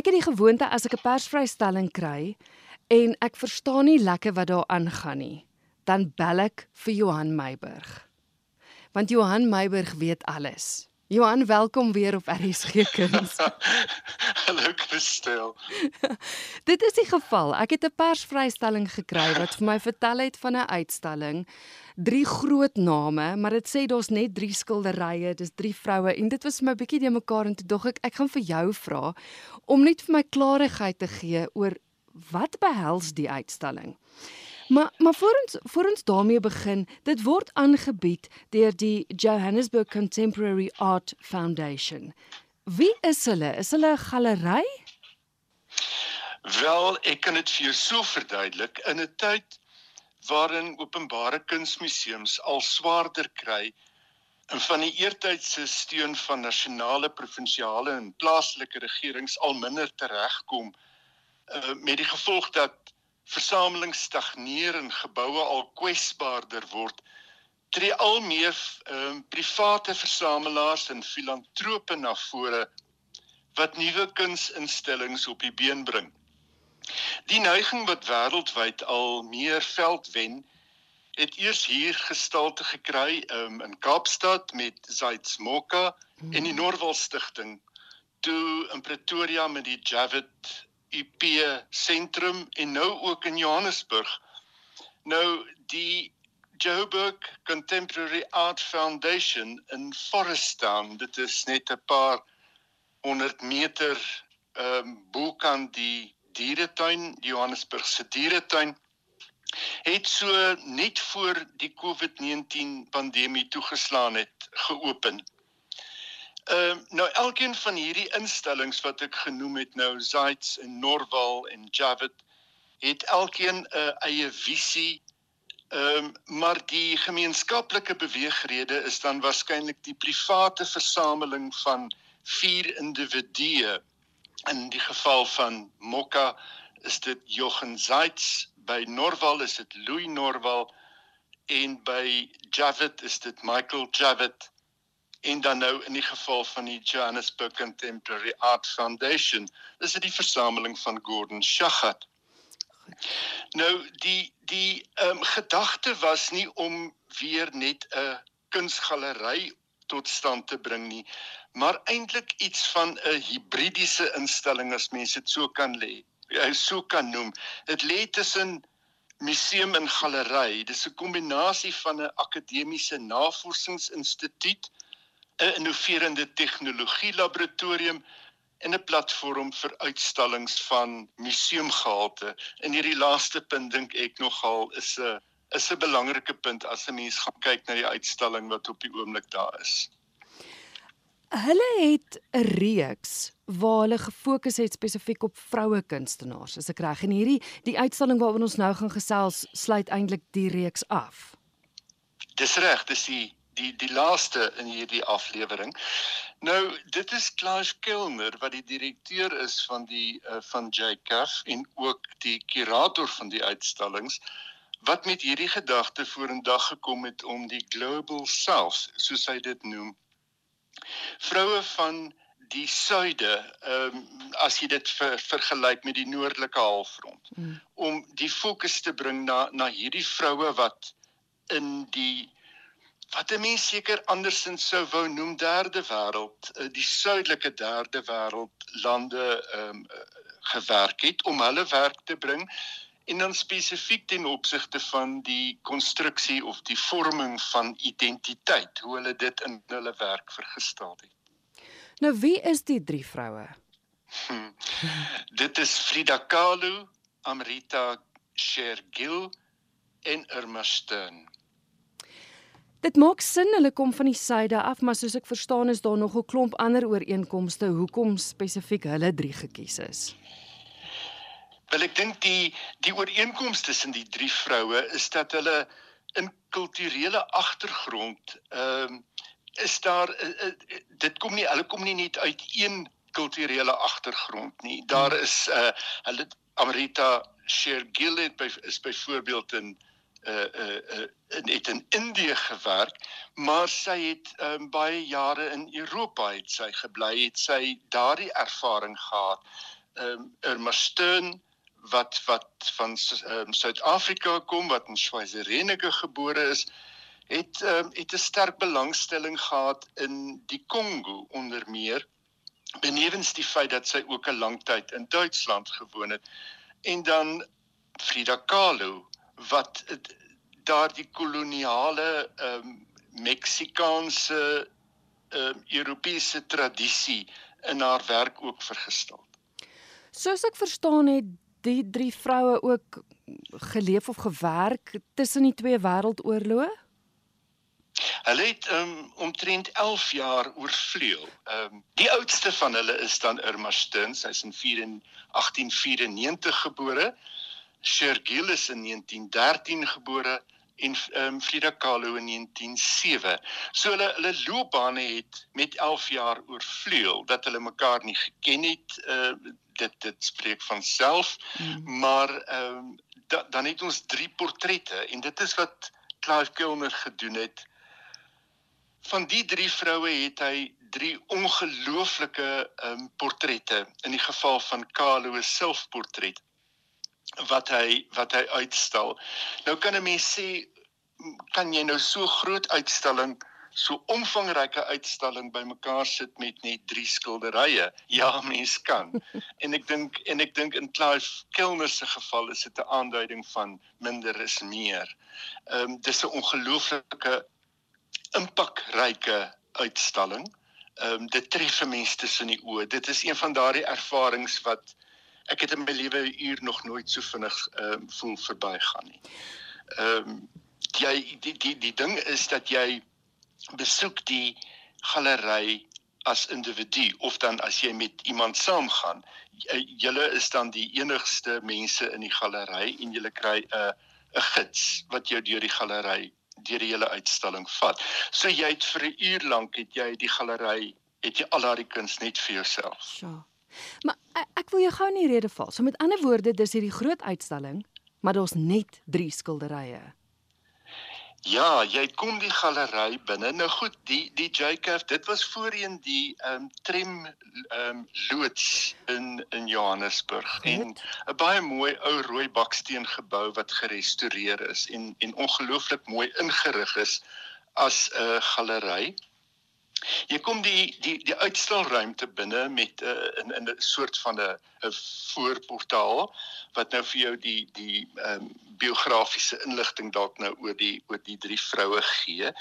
Ek het die gewoonte as ek 'n persvrystelling kry en ek verstaan nie lekker wat daar aangaan nie, dan bel ek vir Johan Meiburg. Want Johan Meiburg weet alles. Johan, welkom weer op RSG Kuns. Hallo Christel. Dit is die geval. Ek het 'n persvrystelling gekry wat vir my vertel het van 'n uitstalling. Drie groot name, maar dit sê daar's net drie skilderye, dis drie vroue en dit was vir my bietjie de mekaar en toe dog ek ek gaan vir jou vra om net vir my klarigheid te gee oor wat behels die uitstalling. Maar maar voor ons voor ons daarmee begin, dit word aangebied deur die Johannesburg Contemporary Art Foundation. Wie is hulle? Is hulle 'n galery? Wel, ek kan dit vir jou so verduidelik in 'n tyd waarin openbare kunsmuseums al swaarder kry en van die eertydse steun van nasionale, provinsiale en plaaslike regerings al minder teregkom uh, met die gevolg dat versamelings stagneer en geboue al kwesbaarder word, tree al meer ehm um, private versamelaars en filantrope na vore wat nuwe kunsinstellings op die been bring. Die neiging wat wêreldwyd al meer veld wen, het eers hier gestalte gekry um, in Kaapstad met Zaits hmm. en die Norwal Stichting toe in Pretoria met die Javid UP sentrum en nou ook in Johannesburg. Nou die Joburg Contemporary Art Foundation in Forest Town, dit is net 'n paar 100 meter ehm um, bo kan die dieretuin, die Johannesburg se dieretuin het so net voor die COVID-19 pandemie toegeslaan het geopen. Ehm uh, nou elkeen van hierdie instellings wat ek genoem het nou Zaits en Norwal en Javid het elkeen 'n uh, eie visie. Ehm um, maar die gemeenskaplike beweegrede is dan waarskynlik die private versameling van vier individue. In die geval van Mokka is dit Jochen Zaits, by Norwal is dit Louis Norwal en by Javid is dit Michael Javid en dan nou in die geval van die Johannesburg Contemporary Art Foundation is dit die versameling van Gordon Shaghat. Nou die die ehm um, gedagte was nie om weer net 'n kunsgalery tot stand te bring nie, maar eintlik iets van 'n hibridiese instelling as mense dit so kan lê. Jy so kan noem. Dit lê tussen museum en galery. Dis 'n kombinasie van 'n akademiese navorsingsinstituut 'n innoverende tegnologie laboratorium en 'n platform vir uitstallings van museumgehalte. In hierdie laaste punt dink ek nogal is 'n is 'n belangrike punt as 'n mens gaan kyk na die uitstalling wat op die oomblik daar is. Hulle het 'n reeks waar hulle gefokus het spesifiek op vroue kunstenaars. As ek reg en hierdie die uitstalling waaroor ons nou gaan gesels sluit eintlik die reeks af. Dis reg, dis die die die laaste in hierdie aflewering. Nou dit is Klaus Kelner wat die direkteur is van die uh, van JCAF en ook die kurator van die uitstallings wat met hierdie gedagte vorendag gekom het om die global south soos hy dit noem vroue van die suide ehm um, as jy dit ver, vergelyk met die noordelike halfrond mm. om die fokus te bring na na hierdie vroue wat in die wat 'n mens seker andersins sou wou noem derde wêreld, eh, die suidelike derde wêreld lande ehm um, gewerk het om hulle werk te bring en dan spesifiek ten opsigte van die konstruksie of die vorming van identiteit, hoe hulle dit in hulle werk vergestel het. Nou wie is die drie vroue? Hmm. dit is Frida Kahlo, Amrita Shergill en Irma Stern. Dit maak sin hulle kom van die suide af, maar soos ek verstaan is daar nog 'n klomp ander ooreenkomste hoekom spesifiek hulle drie gekies is. Wel ek dink die die ooreenkomste tussen die drie vroue is dat hulle in kulturele agtergrond ehm uh, is daar uh, uh, dit kom nie hulle kom nie net uit een kulturele agtergrond nie. Daar is uh hulle Amrita Shergill het by is byvoorbeeld in uh uh, het in Indië gewerk, maar sy het um, baie jare in Europa het sy gebly, het sy daardie ervaring gehad. ehm um, Irma Stern wat wat van um, Suid-Afrika kom wat in Schweizerenige gebore is het um, het 'n sterk belangstelling gehad in die Kongo onder meer benewens die feit dat sy ook 'n lang tyd in Duitsland gewoon het en dan Frida Kahlo wat daardie koloniale ehm um, Meksikaanse ehm um, Europese tradisie in haar werk ook vergestel. Soos ek verstaan het, die drie vroue ook geleef of gewerk tussen die twee wêreldoorloë? Hulle het um, omtrent 11 jaar oorvleuel. Ehm um, die oudste van hulle is dan Irma Steen, sy's in 1894 gebore. Is in 1913 gebore en um, Frida Kahlo in 1907. So hulle hulle loopbane het met 11 jaar oorvleuel dat hulle mekaar nie geken het. Uh, dit dit spreek van self. Mm. Maar ehm um, da, dan het ons drie portrette en dit is wat Clive Kilner gedoen het. Van die drie vroue het hy drie ongelooflike ehm um, portrette in die geval van Kahlo se selfportret wat hy wat hy uitstal. Nou kan 'n mens sê kan jy nou so groot uitstalling so omvangryke uitstalling bymekaar sit met net drie skilderye. Ja, mens kan. en ek dink en ek dink in Clive Kilner se geval is dit 'n aanduiding van minder is meer. Ehm um, dis 'n ongelooflike impakryke uitstalling. Ehm um, dit tref mense tussen die oë. Dit is een van daardie ervarings wat ek het in my lewe uur nog nooit so vinnig ehm um, voel verbygaan nie. Ehm um, jy die die die ding is dat jy besoek die galery as individu of dan as jy met iemand saamgaan julle is dan die enigste mense in die galery en julle kry 'n 'n gids wat jou deur die galery deur die hele uitstalling vat. So jy het vir 'n uur lank het jy die galery het jy al daardie kuns net vir jouself. Ja. Maar ek, wil jou gou in die rede val. So met ander woorde, dis hierdie groot uitstalling, maar daar's net 3 skilderye. Ja, jy kom die galery binne. Nou goed, die die JCAF, dit was voorheen die ehm um, tram ehm um, loods in in Johannesburg goed. en 'n baie mooi ou rooi baksteen gebou wat gerestoreer is en en ongelooflik mooi ingerig is as 'n uh, galery. Jy kom die die die uitstalruimte binne met 'n uh, in 'n soort van 'n 'n voorportaal wat nou vir jou die die ehm um, biografiese inligting dalk nou oor die oor die drie vroue gee.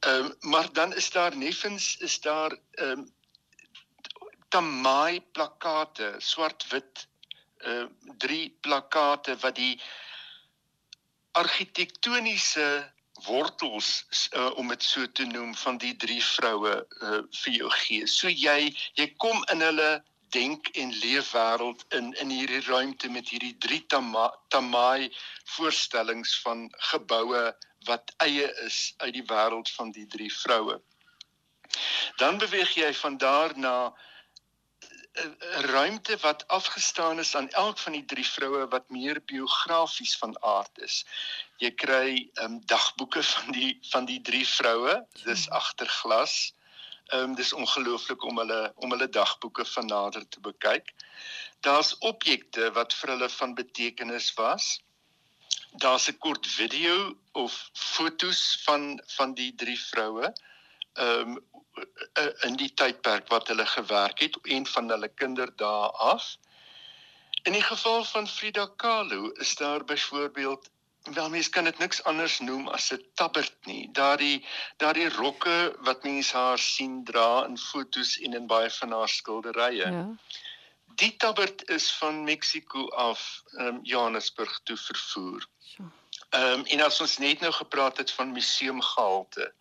Ehm um, maar dan is daar neffens is daar ehm um, tamai plakate, swart-wit ehm uh, drie plakate wat die argitektoniese wortels uh, om dit so te noem van die drie vroue uh, vir jou gee. So jy jy kom in hulle denk en leefwêreld in in hierdie ruimte met hierdie drie tamai voorstellings van geboue wat eie is uit die wêreld van die drie vroue. Dan beweeg jy van daar na 'n ruimte wat afgestaan is aan elk van die drie vroue wat meer biografies van aard is. Jy kry ehm um, dagboeke van die van die drie vroue, dis agter glas. Ehm um, dis ongelooflik om hulle om hulle dagboeke van nader te bekyk. Daar's objekte wat vir hulle van betekenis was. Daar's 'n kort video of fotos van van die drie vroue ehm um, in die tydperk wat hulle gewerk het en van hulle kinderdae af. In die geval van Frida Kahlo is daar byvoorbeeld wel mens kan dit niks anders noem as 'n tabbert nie. Daardie daardie rokke wat mense haar sien dra in fotos en in baie van haar skilderye. Ja. Die tabbert is van Mexiko af um, Johannesburg toe vervoer. Ehm um, en as ons net nou gepraat het van museumgehalte.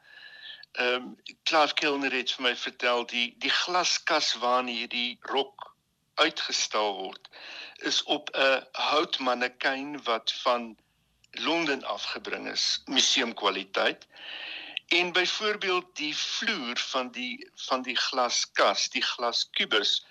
Ehm um, Clive Kilner het vir my vertel die die glaskas waarin hierdie rok uitgestal word is op 'n houtmannekyn wat van Londen afgebring is, museumkwaliteit. En byvoorbeeld die vloer van die van die glaskas, die glaskubus,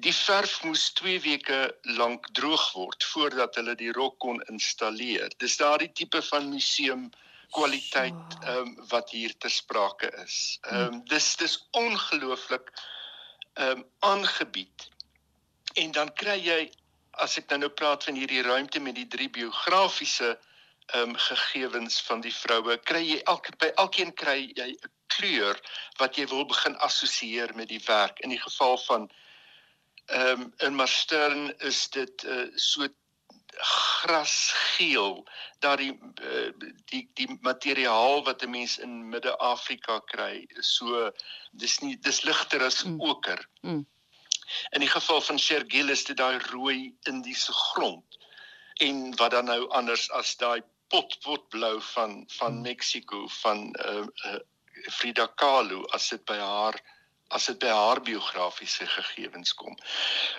die verf moes 2 weke lank droog word voordat hulle die rok kon installeer. Dis daardie tipe van museum kwaliteit ehm um, wat hier ter sprake is. Ehm um, dis dis ongelooflik ehm um, aangebied En dan kry jy as ek nou nou praat van hierdie ruimte met die drie biografiese ehm um, gegevens van die vroue, kry jy elke by elkeen kry jy 'n kleur wat jy wil begin assosieer met die werk. In die geval van ehm um, in Marstern is dit 'n uh, so grasgeel daardie uh, die die materiaal wat 'n mens in Midde-Afrika kry so dis nie dis ligter as mm. oker. Mm. In die geval van Shergill is dit daai rooi Indiese grond en wat dan nou anders as daai potpotblou van van mm. Mexiko van uh, uh, Frida Kahlo as dit by haar as dit by haar biografiese gegevens kom.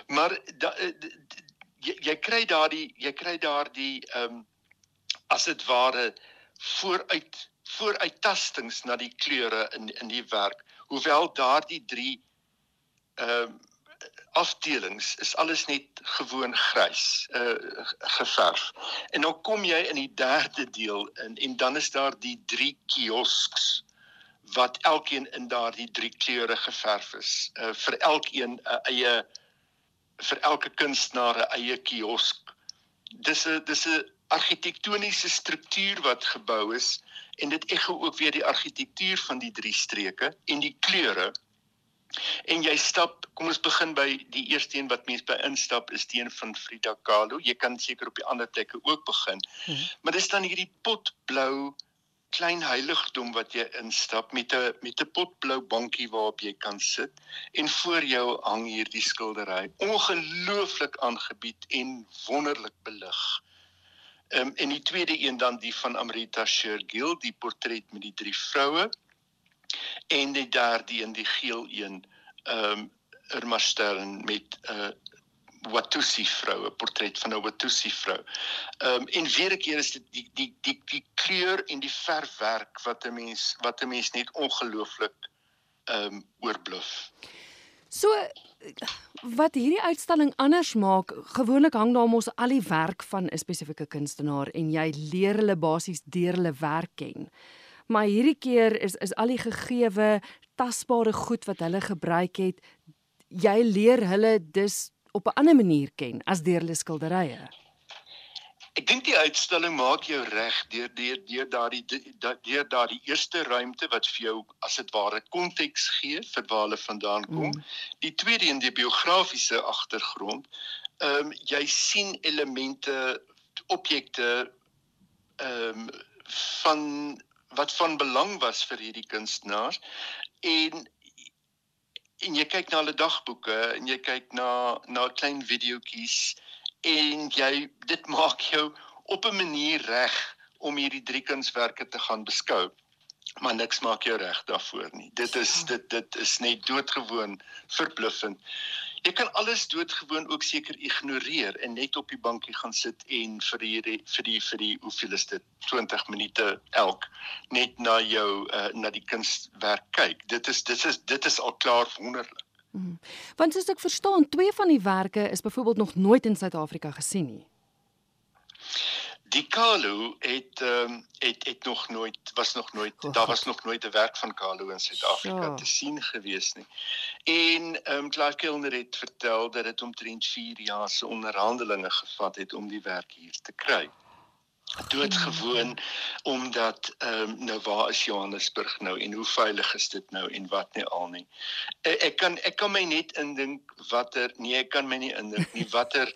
Maar da, uh, jy, jy kry daardie jy kry daardie ehm um, as dit ware vooruit vooruittastings na die kleure in in die werk hoewel daardie drie ehm um, afdelings is alles net gewoon grys uh geverf. En dan kom jy in die derde deel in en dan is daar die drie kiosks wat elkeen in daardie drie kleure geverf is. Uh vir elkeen 'n uh, eie vir elke kunstenaar 'n eie kiosk. Dis 'n dis 'n argitektoniese struktuur wat gebou is en dit ekho ook weer die argitektuur van die drie streke en die kleure. En jy stap, kom ons begin by die eerste een wat mense by instap is die een van Frida Kahlo. Jy kan seker op die ander plekke ook begin. Hmm. Maar dis dan hierdie potblou klein heiligdom wat jy instap met 'n met 'n potblou bankie waarop jy kan sit en voor jou hang hierdie skildery ongelooflik aangebied en wonderlik belig. Ehm um, en die tweede een dan die van Amrita Shergill, die portret met die drie vroue en die derde een die geel een ehm um, Irma Stern met 'n uh, Watusi vrou, 'n portret van 'n Watusi vrou. Ehm um, en weer 'n keer is dit die die die die kleur en die verfwerk wat 'n mens wat 'n mens net ongelooflik ehm um, oorbluf. So wat hierdie uitstalling anders maak, gewoonlik hang daar mos al die werk van 'n spesifieke kunstenaar en jy leer hulle basies deur hulle werk ken. Maar hierdie keer is is al die gegewe tasbare goed wat hulle gebruik het, jy leer hulle dus op 'n ander manier ken as deur hulle skilderye. Ek dink die uitstalling maak jou reg deur deur deur daardie deur daardie eerste ruimte wat vir jou as dit ware konteks gee vir waar hulle vandaan kom. Mm. Die tweede in die biografiese agtergrond. Ehm um, jy sien elemente objekte ehm um, van wat van belang was vir hierdie kunstenaars. En en jy kyk na hulle dagboeke en jy kyk na na klein videoetjies en jy dit maak jou op 'n manier reg om hierdie drie kunswerke te gaan beskou. Maar niks maak jou reg daarvoor nie. Dit is ja. dit dit is net doodgewoon verbluffend jy kan alles doodgewoon ook seker ignoreer en net op die bankie gaan sit en vir die vir die vir die hoeveel is dit 20 minute elk net na jou uh, na die kunswerk kyk. Dit is dit is dit is al klaar wonderlik. Mm. want soos ek verstaan twee van die werke is byvoorbeeld nog nooit in Suid-Afrika gesien nie Die Kalu het ehm um, het het nog nooit was nog nooit oh, daar was nog nooit 'n werk van Kalu in Suid-Afrika ja. te sien gewees nie. En ehm um, Clark Kilner het vertel dat dit omtrent 4 jaar se onderhandelinge gevat het om die werk hier te kry. Doodgewoon omdat ehm um, nou waar is Johannesburg nou en hoe veilig is dit nou en wat nie al nie. Ek, ek kan ek kan my net indink watter nee ek kan my nie indink nie watter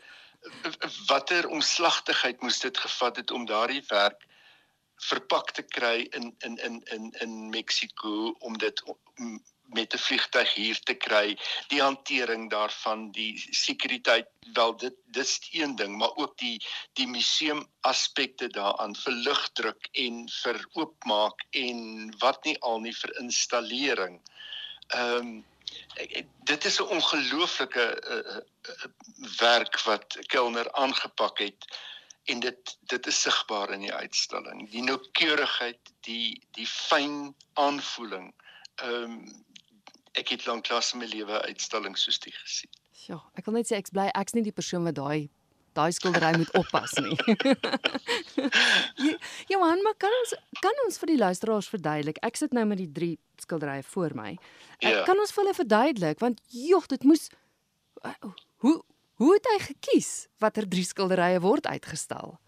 watter omslagtigheid moes dit gevat het om daardie werk verpak te kry in in in in in Mexiko om dit met 'n vliegtyg hier te kry die hantering daarvan die sekuriteit wel dit dis een ding maar ook die die museum aspekte daaraan vir lugdruk en vir oopmaak en wat nie al nie vir installering. Ehm um, dit is 'n ongelooflike uh, werk wat Kelner aangepak het en dit dit is sigbaar in die uitstalling. Die noukeurigheid die die fyn aanvoeling ehm um, ek het lanklaas in my lewe uitstalling soos dit gesien. Ja ek wil net sê ek's bly ek's nie die persoon wat daai daai skildery moet oppas nie. Johan, maar kan ons kan ons vir die luisteraars verduidelik? Ek sit nou met die drie skilderye voor my. Ek ja. kan ons vir hulle verduidelik want joh, dit moes uh, hoe watter drie skilderye word uitgestal?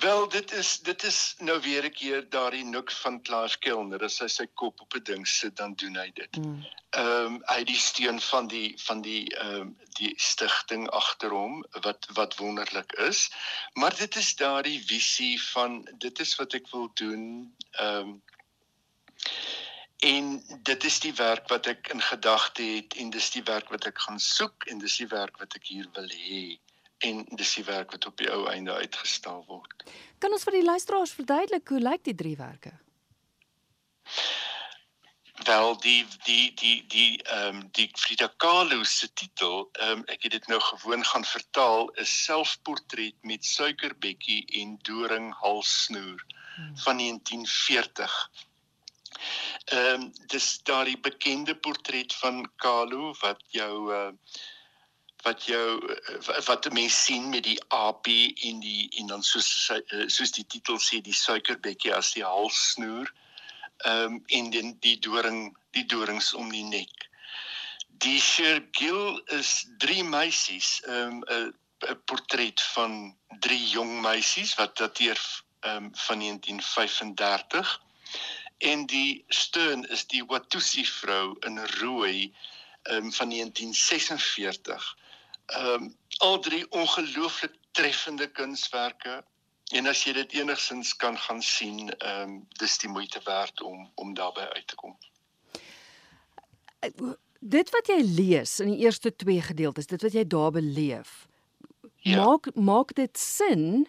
Wel dit is dit is nou weer 'n keer daardie nuk van Clive Kellner as hy sy kop op 'n ding sit dan doen hy dit. Mm. Ehm um, hy die steun van die van die ehm um, die stigting agter hom wat wat wonderlik is. Maar dit is daardie visie van dit is wat ek wil doen. Ehm um, en dit is die werk wat ek in gedagte het en dis die werk wat ek gaan soek en dis die werk wat ek hier wil hê en dis die werk wat op die ou einde uitgestal word. Kan ons vir die luisteraars verduidelik hoe lyk die drie-werke? Wel die die die die ehm um, die Frida Kahlo se titel, ehm um, ek het dit nou gewoon gaan vertaal, is selfportret met suikerbekkie en doring halssnoer hmm. van 1940. Ehm um, dis daardie bekende portret van Kahlo wat jou uh, wat jou eh, wat 'n mens sien met die apie en die en dan soos soos die titel sê die suikerbekkie as die halssnoer ehm um, en die die doring die dorings om die nek. Die Shergill is drie meisies ehm um, 'n portret van drie jong meisies wat dateer ehm um, van 1935 en die steun is die Watusi vrou in rooi ehm um, van 1946 ehm um, al drie ongelooflik treffende kunswerke en as jy dit enigsins kan gaan sien, ehm um, dis die moeite werd om om daarbey uit te kom. Dit wat jy lees in die eerste twee gedeeltes, dit wat jy daar beleef, ja. maak maak dit sin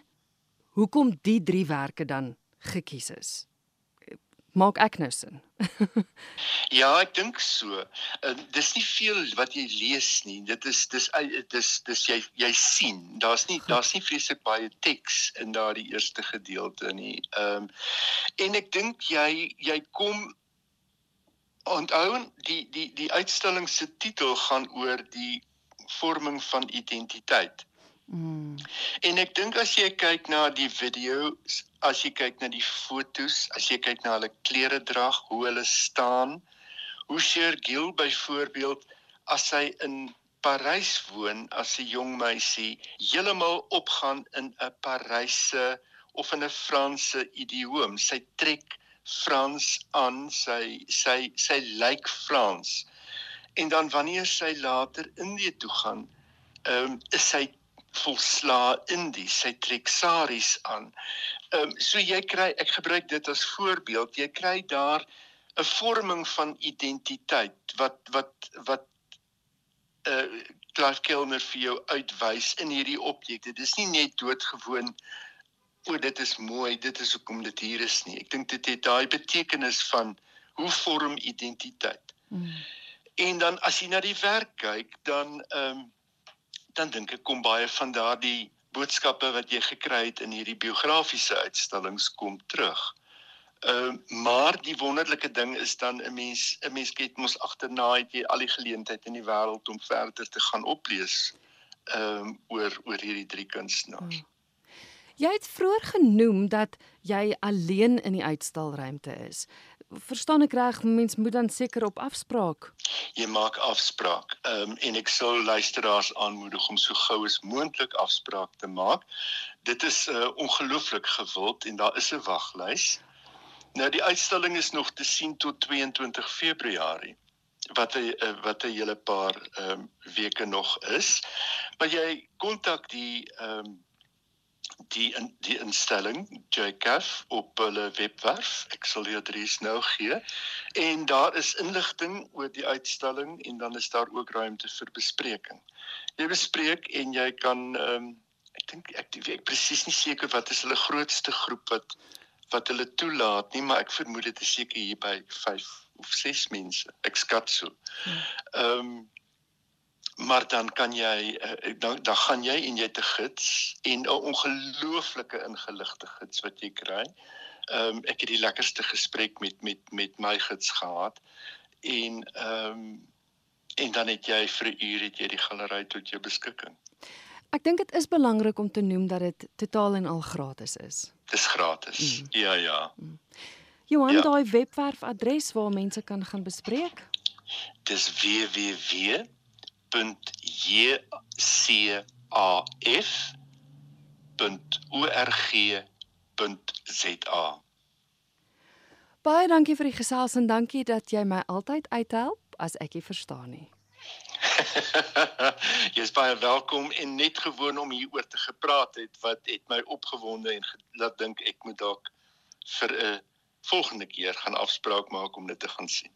hoekom die drie werke dan gekies is maak ek nou sin. ja, ek dink so. Uh, dis nie veel wat jy lees nie. Dit is dis dis dis jy jy sien. Daar's nie daar's nie vreeslik baie teks in daardie eerste gedeelte nie. Ehm um, en ek dink jy jy kom onthou die die die uitstalling se titel gaan oor die vorming van identiteit. Mm. En ek dink as jy kyk na die video's, as jy kyk na die fotos, as jy kyk na hulle klere drag, hoe hulle staan, hoe Cher Gill byvoorbeeld as sy in Parys woon as 'n jong meisie, heeltemal opgaan in 'n Parysse of in 'n Franse idioom. Sy trek Frans aan, sy sy sy lyk Frans. En dan wanneer sy later Indië toe gaan, ehm um, is sy volsla in die sy trek saris aan. Ehm um, so jy kry ek gebruik dit as voorbeeld. Jy kry daar 'n vorming van identiteit wat wat wat 'n uh, Clive Kellner vir jou uitwys in hierdie objekte. Dit is nie net doodgewoon o, dit is mooi, dit is hoekom dit hier is nie. Ek dink dit het daai betekenis van hoe vorm identiteit. Mm. En dan as jy na die werk kyk, dan ehm um, dan dink ek kom baie van daardie boodskappe wat jy gekry het in hierdie biografiese uitstallings kom terug. Ehm uh, maar die wonderlike ding is dan 'n mens 'n mens kyk mos agterna het jy al die geleentheid in die wêreld om verder te gaan oplees ehm um, oor oor hierdie drie kunstenaars. Hmm. Jy het vroeër genoem dat jy alleen in die uitstalruimte is verstaan ek reg mens moet dan seker op afspraak. Jy maak afspraak. Um, en ek sal luisteraars aanmoedig om so gou as moontlik afspraak te maak. Dit is uh, ongelooflik gewild en daar is 'n waglys. Nou die uitstalling is nog te sien tot 22 Februarie wat 'n uh, wat 'n hele paar um, weke nog is. Maar jy kontak die um, die in, die instelling JCAF op hulle webwerf. Ek sal die adres nou gee. En daar is inligting oor die uitstalling en dan is daar ook ruimte vir bespreking. Jy bespreek en jy kan ehm um, ek dink ek weet presies nie seker wat is hulle grootste groep wat wat hulle toelaat nie, maar ek vermoed dit is seker hier by 5 of 6 mense. Ek skat so. Hmm. Ehm um, maar dan kan jy uh, dan dan gaan jy en jy te gids en 'n ongelooflike ingeligte gids wat jy kry. Ehm um, ek het die lekkerste gesprek met met met my gids gehad en ehm um, en dan het jy vir 'n uur het jy die galery tot jou beskikking. Ek dink dit is belangrik om te noem dat dit totaal en al gratis is. Dis gratis. Mm. Ja ja. Mm. Johan, ja. daai webwerf adres waar mense kan gaan bespreek? Dis www www.jcaf .org.za. Baie dankie vir die gesels en dankie dat jy my altyd uithelp as ek nie verstaan nie. Jy's baie welkom en net gewoon om hieroor te gepraat het wat het my opgewonde en laat dink ek moet dalk vir 'n volgende keer gaan afspraak maak om dit te gaan sien.